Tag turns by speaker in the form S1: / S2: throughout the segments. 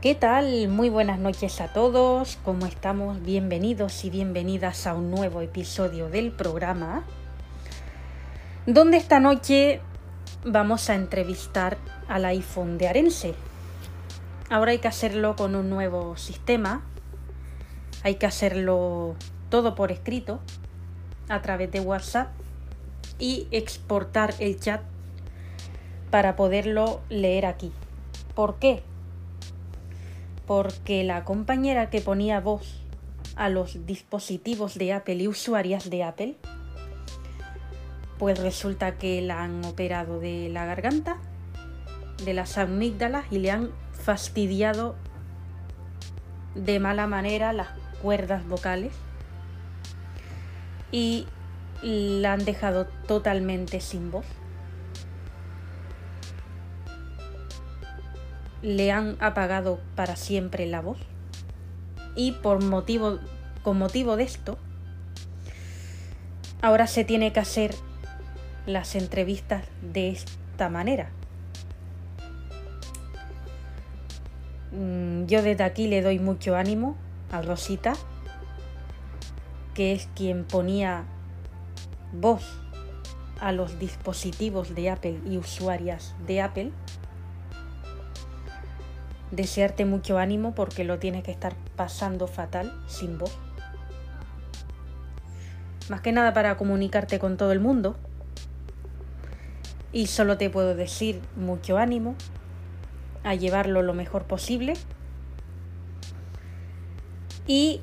S1: ¿Qué tal? Muy buenas noches a todos. ¿Cómo estamos? Bienvenidos y bienvenidas a un nuevo episodio del programa. Donde esta noche vamos a entrevistar al iPhone de Arense. Ahora hay que hacerlo con un nuevo sistema. Hay que hacerlo todo por escrito a través de WhatsApp y exportar el chat para poderlo leer aquí. ¿Por qué? Porque la compañera que ponía voz a los dispositivos de Apple y usuarias de Apple, pues resulta que la han operado de la garganta, de las amígdalas y le han fastidiado de mala manera las cuerdas vocales y la han dejado totalmente sin voz. Le han apagado para siempre la voz. Y por motivo, con motivo de esto, ahora se tiene que hacer las entrevistas de esta manera. Mm, yo desde aquí le doy mucho ánimo a Rosita, que es quien ponía voz a los dispositivos de Apple y usuarias de Apple desearte mucho ánimo porque lo tienes que estar pasando fatal sin voz. Más que nada para comunicarte con todo el mundo. Y solo te puedo decir mucho ánimo a llevarlo lo mejor posible. Y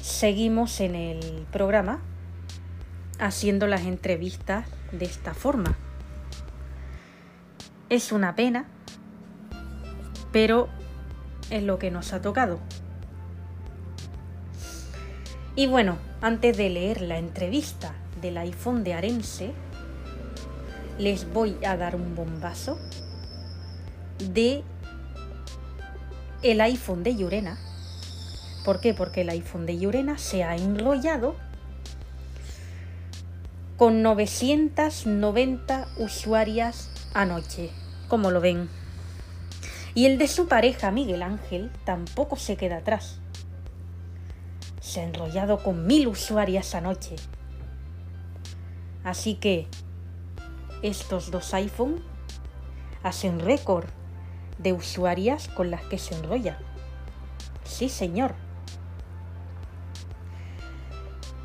S1: seguimos en el programa haciendo las entrevistas de esta forma. Es una pena pero es lo que nos ha tocado. Y bueno, antes de leer la entrevista del iPhone de Arense, les voy a dar un bombazo de el iPhone de Llurena. ¿Por qué? Porque el iPhone de Llurena se ha enrollado con 990 usuarias anoche. ¿Cómo lo ven? Y el de su pareja, Miguel Ángel, tampoco se queda atrás. Se ha enrollado con mil usuarias anoche. Así que estos dos iPhone hacen récord de usuarias con las que se enrolla. Sí, señor.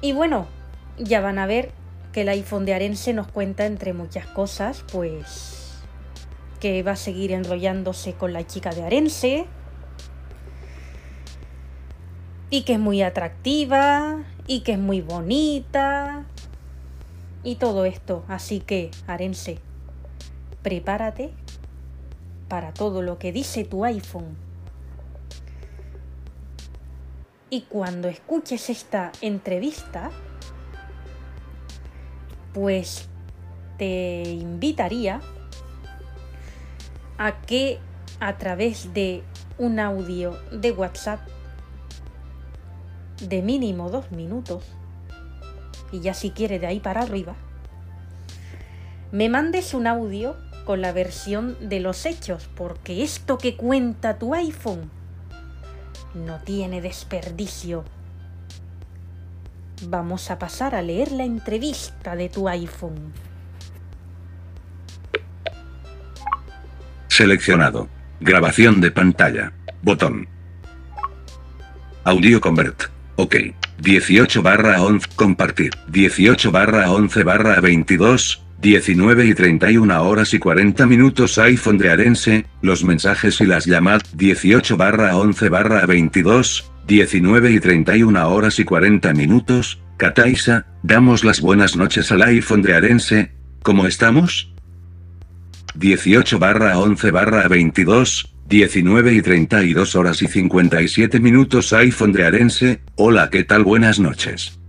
S1: Y bueno, ya van a ver que el iPhone de Arense nos cuenta entre muchas cosas, pues que va a seguir enrollándose con la chica de Arense y que es muy atractiva y que es muy bonita y todo esto. Así que, Arense, prepárate para todo lo que dice tu iPhone. Y cuando escuches esta entrevista, pues te invitaría a que a través de un audio de WhatsApp de mínimo dos minutos, y ya si quiere de ahí para arriba, me mandes un audio con la versión de los hechos, porque esto que cuenta tu iPhone no tiene desperdicio. Vamos a pasar a leer la entrevista de tu iPhone.
S2: Seleccionado. Grabación de pantalla. Botón. Audio convert. Ok. 18 barra 11. Compartir. 18 barra 11 barra 22. 19 y 31 horas y 40 minutos iPhone de Arense, los mensajes y las llamadas 18 barra 11 barra 22, 19 y 31 horas y 40 minutos, Kataisa, damos las buenas noches al iPhone de Arense, ¿cómo estamos? 18 barra 11 barra 22, 19 y 32 horas y 57 minutos iPhone de Arense, hola qué tal buenas noches.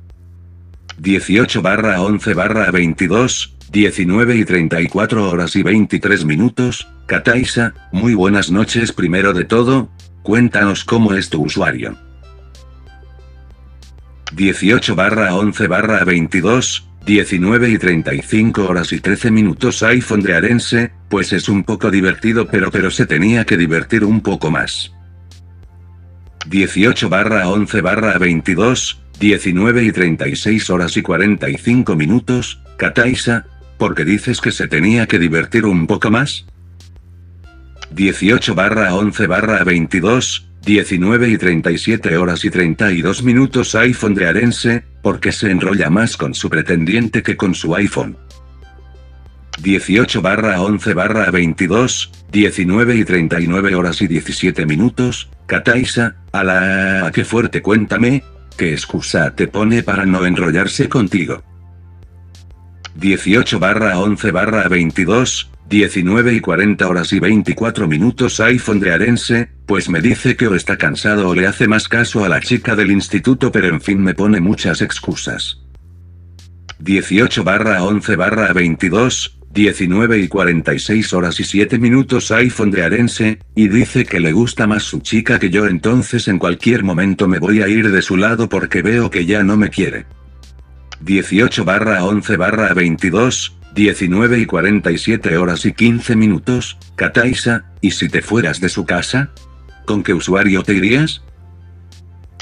S2: 18 barra 11 barra 22, 19 y 34 horas y 23 minutos, Kataisa, muy buenas noches primero de todo, cuéntanos cómo es tu usuario. 18 barra 11 barra 22, 19 y 35 horas y 13 minutos iPhone de Arense, pues es un poco divertido pero pero se tenía que divertir un poco más. 18 barra 11 barra 22, 19 y 36 horas y 45 minutos, Kataisa, porque dices que se tenía que divertir un poco más? 18 barra 11 barra 22, 19 y 37 horas y 32 minutos iPhone de Arense, porque se enrolla más con su pretendiente que con su iPhone. 18 barra 11 barra 22, 19 y 39 horas y 17 minutos, Kataisa, a la... qué fuerte cuéntame, ¿qué excusa te pone para no enrollarse contigo? 18 barra 11 barra 22, 19 y 40 horas y 24 minutos iPhone de Arense, pues me dice que o está cansado o le hace más caso a la chica del instituto pero en fin me pone muchas excusas. 18 barra 11 barra 22, 19 y 46 horas y 7 minutos iPhone de Arense, y dice que le gusta más su chica que yo entonces en cualquier momento me voy a ir de su lado porque veo que ya no me quiere. 18 barra 11 barra 22, 19 y 47 horas y 15 minutos, Kataisa, ¿y si te fueras de su casa? ¿Con qué usuario te irías?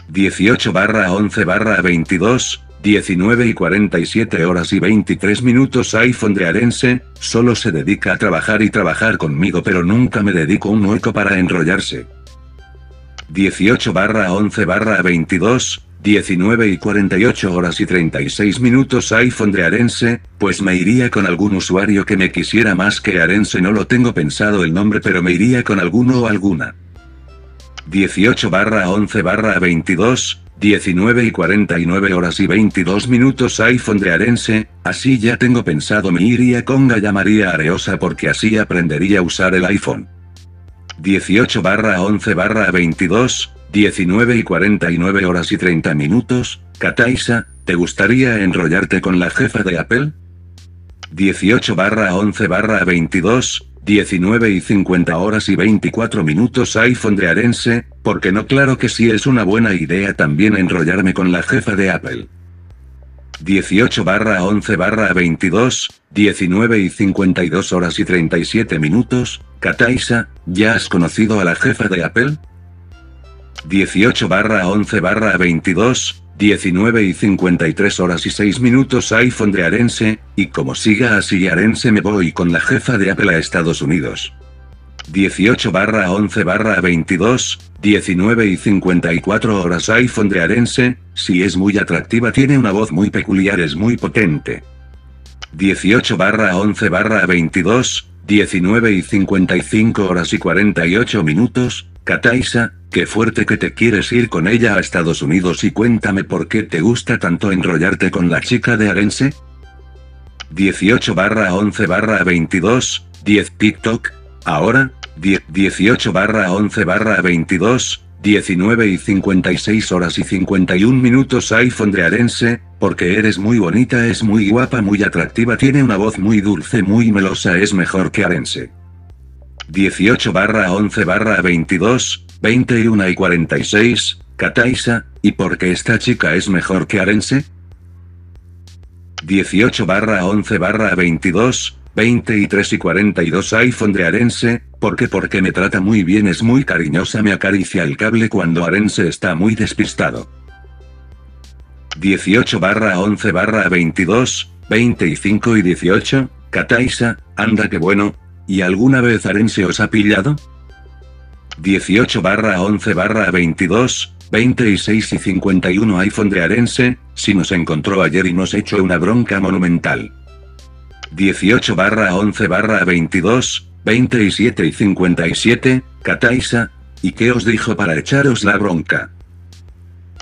S2: 18 barra 11 barra 22, 19 y 47 horas y 23 minutos iPhone de Arense, solo se dedica a trabajar y trabajar conmigo pero nunca me dedico un hueco para enrollarse. 18 barra 11 barra 22, 19 y 48 horas y 36 minutos iPhone de Arense, pues me iría con algún usuario que me quisiera más que Arense no lo tengo pensado el nombre pero me iría con alguno o alguna. 18 barra 11 barra 22, 19 y 49 horas y 22 minutos iPhone de Arense, así ya tengo pensado me iría con Gaya María Areosa porque así aprendería a usar el iPhone. 18 barra 11 barra 22, 19 y 49 horas y 30 minutos, Kataisa, ¿te gustaría enrollarte con la jefa de Apple? 18 barra 11 barra 22, 19 y 50 horas y 24 minutos iPhone de Arense, porque no claro que sí es una buena idea también enrollarme con la jefa de Apple. 18 barra 11 barra 22, 19 y 52 horas y 37 minutos, Kataisa, ¿ya has conocido a la jefa de Apple? 18 barra 11 barra 22, 19 y 53 horas y 6 minutos iPhone de Arense, y como siga así Arense me voy con la jefa de Apple a Estados Unidos. 18 barra 11 barra 22, 19 y 54 horas iPhone de Arense, si es muy atractiva tiene una voz muy peculiar es muy potente. 18 barra 11 barra 22, 19 y 55 horas y 48 minutos, Kataisa, qué fuerte que te quieres ir con ella a Estados Unidos y cuéntame por qué te gusta tanto enrollarte con la chica de Arense. 18 barra 11 barra 22, 10 TikTok, ahora, 10, 18 barra 11 barra 22, 19 y 56 horas y 51 minutos iPhone de Arense, porque eres muy bonita, es muy guapa, muy atractiva, tiene una voz muy dulce, muy melosa, es mejor que Arense. 18 barra 11 barra 22, 21 y 46, Kataisa, ¿y por qué esta chica es mejor que Arense? 18 barra 11 barra 22, 23 y 42 iPhone de Arense, ¿por qué? Porque me trata muy bien, es muy cariñosa, me acaricia el cable cuando Arense está muy despistado. 18 barra 11 barra 22, 25 y 18, Kataisa, anda que bueno, ¿Y alguna vez Arense os ha pillado? 18 barra 11 barra 22, 26 y 51 iPhone de Arense, si nos encontró ayer y nos echó una bronca monumental. 18 barra 11 barra 22, 27 y 57, Kataisa, ¿y qué os dijo para echaros la bronca?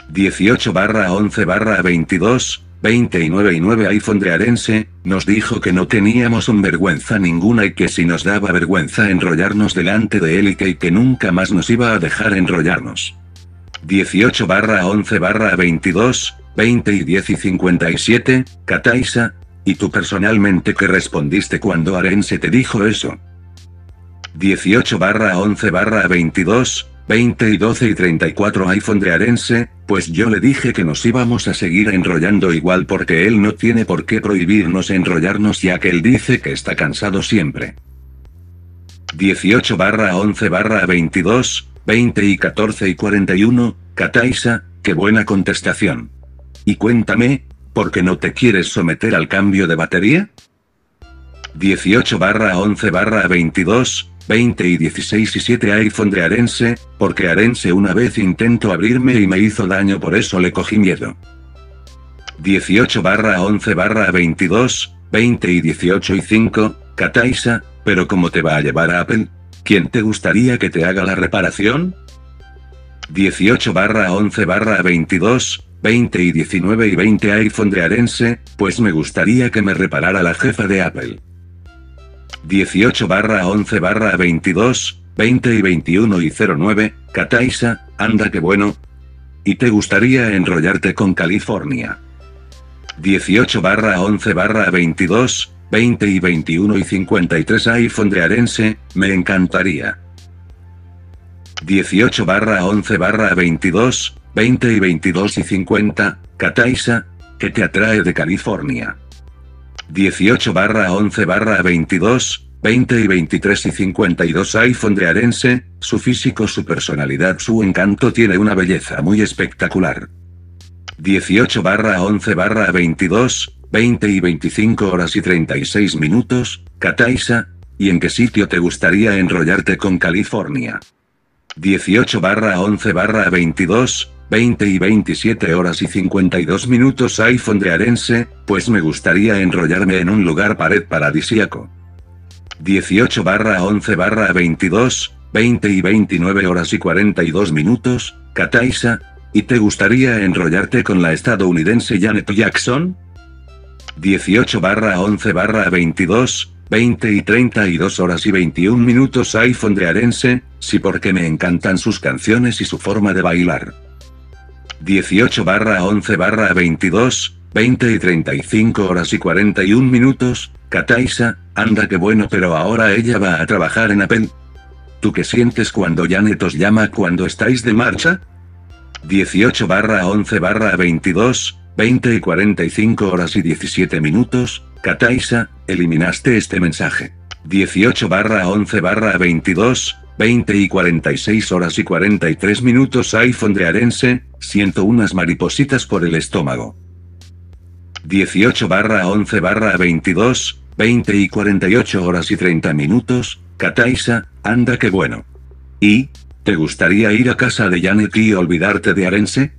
S2: 18 barra 11 barra 22, 29 y 9 iPhone de Arense, nos dijo que no teníamos un vergüenza ninguna y que si nos daba vergüenza enrollarnos delante de él y que, y que nunca más nos iba a dejar enrollarnos. 18 barra 11 barra 22, 20 y 10 y 57, Kataisa, ¿y tú personalmente qué respondiste cuando Arense te dijo eso? 18 barra 11 barra 22, 20 y 12 y 34 iPhone de Arense, pues yo le dije que nos íbamos a seguir enrollando igual porque él no tiene por qué prohibirnos enrollarnos ya que él dice que está cansado siempre. 18 barra 11 barra 22, 20 y 14 y 41, Kataisa, qué buena contestación. Y cuéntame, ¿por qué no te quieres someter al cambio de batería? 18 barra 11 barra 22, 20 y 16 y 7 iPhone de Arense, porque Arense una vez intentó abrirme y me hizo daño por eso le cogí miedo. 18 barra 11 barra 22, 20 y 18 y 5, Kataisa, pero ¿cómo te va a llevar a Apple? ¿Quién te gustaría que te haga la reparación? 18 barra 11 barra 22, 20 y 19 y 20 iPhone de Arense, pues me gustaría que me reparara la jefa de Apple. 18 barra 11 barra 22, 20 y 21 y 09, Kataisa, anda que bueno. ¿Y te gustaría enrollarte con California? 18 barra 11 barra 22, 20 y 21 y 53 iPhone de Arense, me encantaría. 18 barra 11 barra 22, 20 y 22 y 50, Kataisa, que te atrae de California. 18 barra 11 barra 22, 20 y 23 y 52 iPhone de Arense, su físico, su personalidad, su encanto tiene una belleza muy espectacular. 18 barra 11 barra 22, 20 y 25 horas y 36 minutos, Kataisa, ¿y en qué sitio te gustaría enrollarte con California? 18 barra 11 barra 22, 20 y 27 horas y 52 minutos iPhone de Arense, pues me gustaría enrollarme en un lugar pared paradisíaco. 18 barra 11 barra 22, 20 y 29 horas y 42 minutos, Kataisa, ¿y te gustaría enrollarte con la estadounidense Janet Jackson? 18 barra 11 barra 22, 20 y 32 horas y 21 minutos iPhone de Arense, sí porque me encantan sus canciones y su forma de bailar. 18 barra 11 barra 22, 20 y 35 horas y 41 minutos, Kataisa, anda que bueno pero ahora ella va a trabajar en Apple. ¿Tú qué sientes cuando Janet os llama cuando estáis de marcha? 18 barra 11 barra 22, 20 y 45 horas y 17 minutos, Kataisa, eliminaste este mensaje. 18 barra 11 barra 22, 20 y 46 horas y 43 minutos iPhone de Arense, siento unas maripositas por el estómago. 18 barra 11 barra 22, 20 y 48 horas y 30 minutos, Kataisa, anda que bueno. ¿Y? ¿Te gustaría ir a casa de Janet y olvidarte de Arense?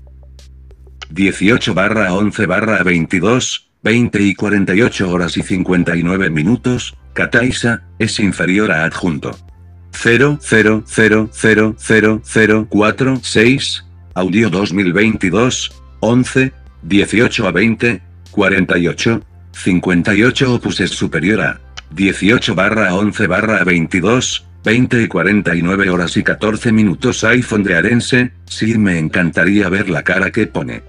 S2: 18 barra 11 barra 22, 20 y 48 horas y 59 minutos, Kataisa, es inferior a adjunto. 0, 0, 0, 0, 0, 0, 4, 6, audio 2022, 11, 18 a 20, 48, 58 opus es superior a 18 barra 11 barra 22, 20 y 49 horas y 14 minutos iPhone de Arense, sí me encantaría ver la cara que pone.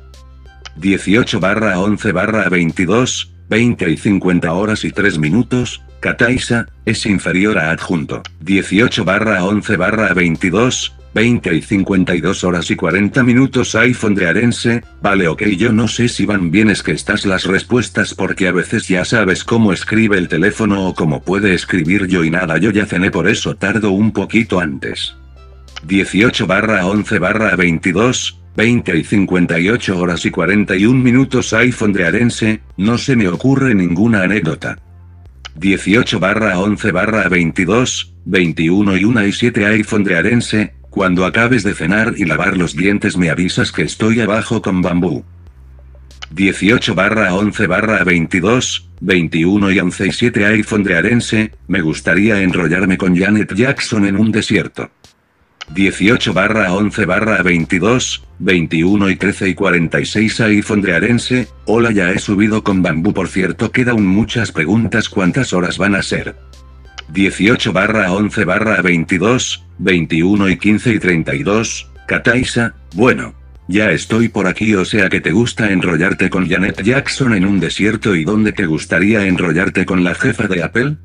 S2: 18 barra 11 barra 22, 20 y 50 horas y 3 minutos, Kataisa, es inferior a adjunto. 18 barra 11 barra 22, 20 y 52 horas y 40 minutos iPhone de Arense, vale ok yo no sé si van bien es que estas las respuestas porque a veces ya sabes cómo escribe el teléfono o cómo puede escribir yo y nada yo ya cené por eso tardo un poquito antes. 18 barra 11 barra 22, 20 y 58 horas y 41 minutos iPhone de Arense, no se me ocurre ninguna anécdota. 18 barra 11 barra 22, 21 y 1 y 7 iPhone de Arense, cuando acabes de cenar y lavar los dientes me avisas que estoy abajo con bambú. 18 barra 11 barra 22, 21 y 11 y 7 iPhone de Arense, me gustaría enrollarme con Janet Jackson en un desierto. 18 barra 11 barra 22, 21 y 13 y 46 iPhone de Arense, hola ya he subido con bambú por cierto quedan muchas preguntas cuántas horas van a ser. 18 barra 11 barra 22, 21 y 15 y 32, Kataisa, bueno. Ya estoy por aquí o sea que te gusta enrollarte con Janet Jackson en un desierto y dónde te gustaría enrollarte con la jefa de Apple?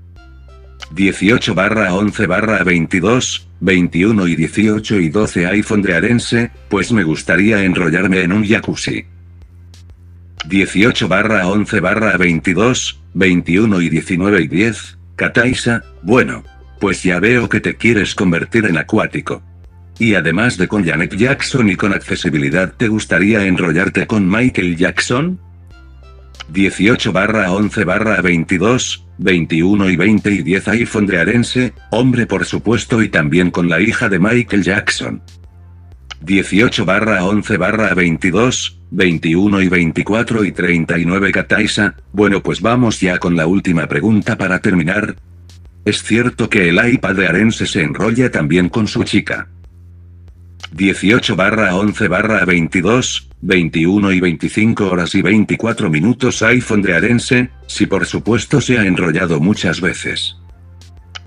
S2: 18 barra 11 barra 22, 21 y 18 y 12 iPhone de Arense, pues me gustaría enrollarme en un jacuzzi. 18 barra 11 barra 22, 21 y 19 y 10, Kataisa, bueno. Pues ya veo que te quieres convertir en acuático. Y además de con Janet Jackson y con accesibilidad, ¿te gustaría enrollarte con Michael Jackson? 18 barra 11 barra 22, 21 y 20 y 10 iPhone de Arense, hombre por supuesto y también con la hija de Michael Jackson. 18 barra 11 barra 22, 21 y 24 y 39 Kataisa, bueno pues vamos ya con la última pregunta para terminar. ¿Es cierto que el iPad de Arense se enrolla también con su chica? 18 barra 11 barra 22, 21 y 25 horas y 24 minutos iPhone de Arense, si por supuesto se ha enrollado muchas veces.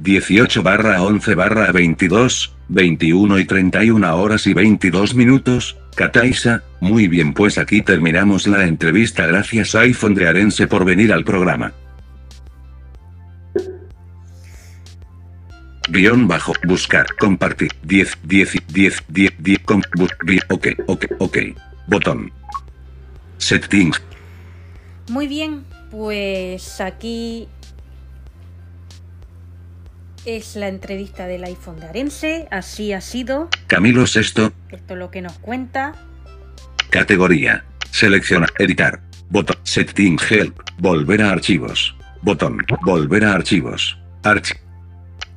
S2: 18 barra 11 barra 22, 21 y 31 horas y 22 minutos, Kataisa, muy bien pues aquí terminamos la entrevista gracias iPhone de Arense por venir al programa. Guión bajo, buscar, compartir, 10, 10, 10, 10, 10, com, bu, bi, ok, ok, ok. Botón. Settings.
S1: Muy bien, pues aquí es la entrevista del iPhone de Arense, así ha sido.
S2: Camilo Sexto,
S1: Esto es lo que nos cuenta.
S2: categoría. Selecciona, editar. Botón. Setting help. Volver a archivos. Botón. Volver a archivos. Arch.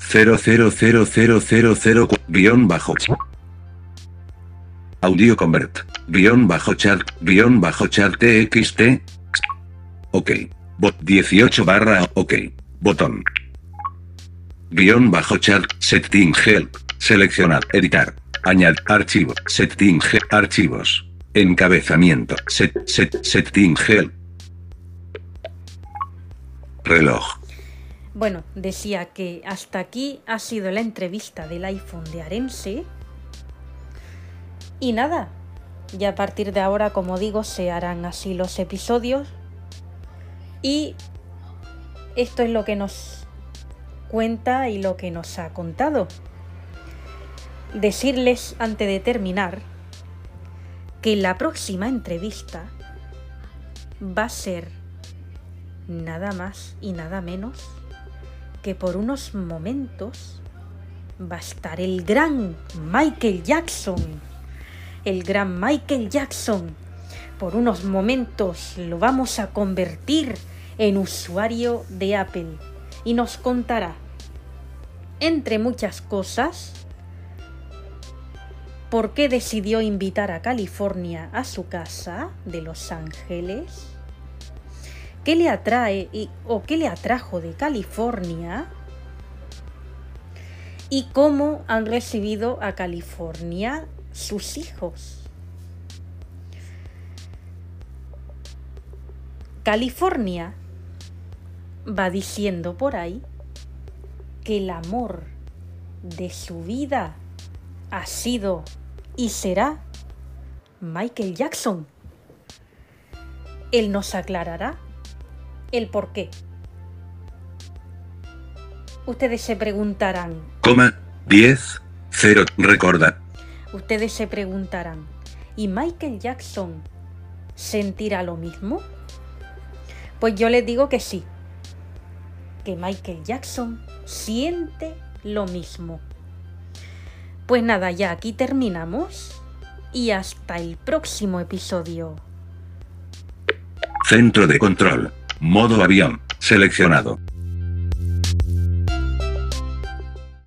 S2: 000000 guion bajo. Audio convert. Guión bajo chart. Guión bajo chart txt. Ok. Bot 18 barra. Ok. Botón. Guión bajo chart. Setting help. Seleccionar. Editar. Añadir. Archivo. Setting help. Archivos. Encabezamiento. Set, set, setting help. Reloj.
S1: Bueno, decía que hasta aquí ha sido la entrevista del iPhone de Arense. Y nada, ya a partir de ahora, como digo, se harán así los episodios. Y esto es lo que nos cuenta y lo que nos ha contado. Decirles antes de terminar que la próxima entrevista va a ser nada más y nada menos que por unos momentos va a estar el gran Michael Jackson. El gran Michael Jackson. Por unos momentos lo vamos a convertir en usuario de Apple y nos contará, entre muchas cosas, por qué decidió invitar a California a su casa de Los Ángeles qué le atrae y, o qué le atrajo de California y cómo han recibido a California sus hijos. California va diciendo por ahí que el amor de su vida ha sido y será Michael Jackson. Él nos aclarará el por qué. Ustedes se preguntarán,
S2: Coma. 10. 0. Recorda.
S1: ustedes se preguntarán, ¿y Michael Jackson sentirá lo mismo? Pues yo les digo que sí, que Michael Jackson siente lo mismo. Pues nada, ya aquí terminamos y hasta el próximo episodio.
S2: Centro de control. Modo avión. Seleccionado.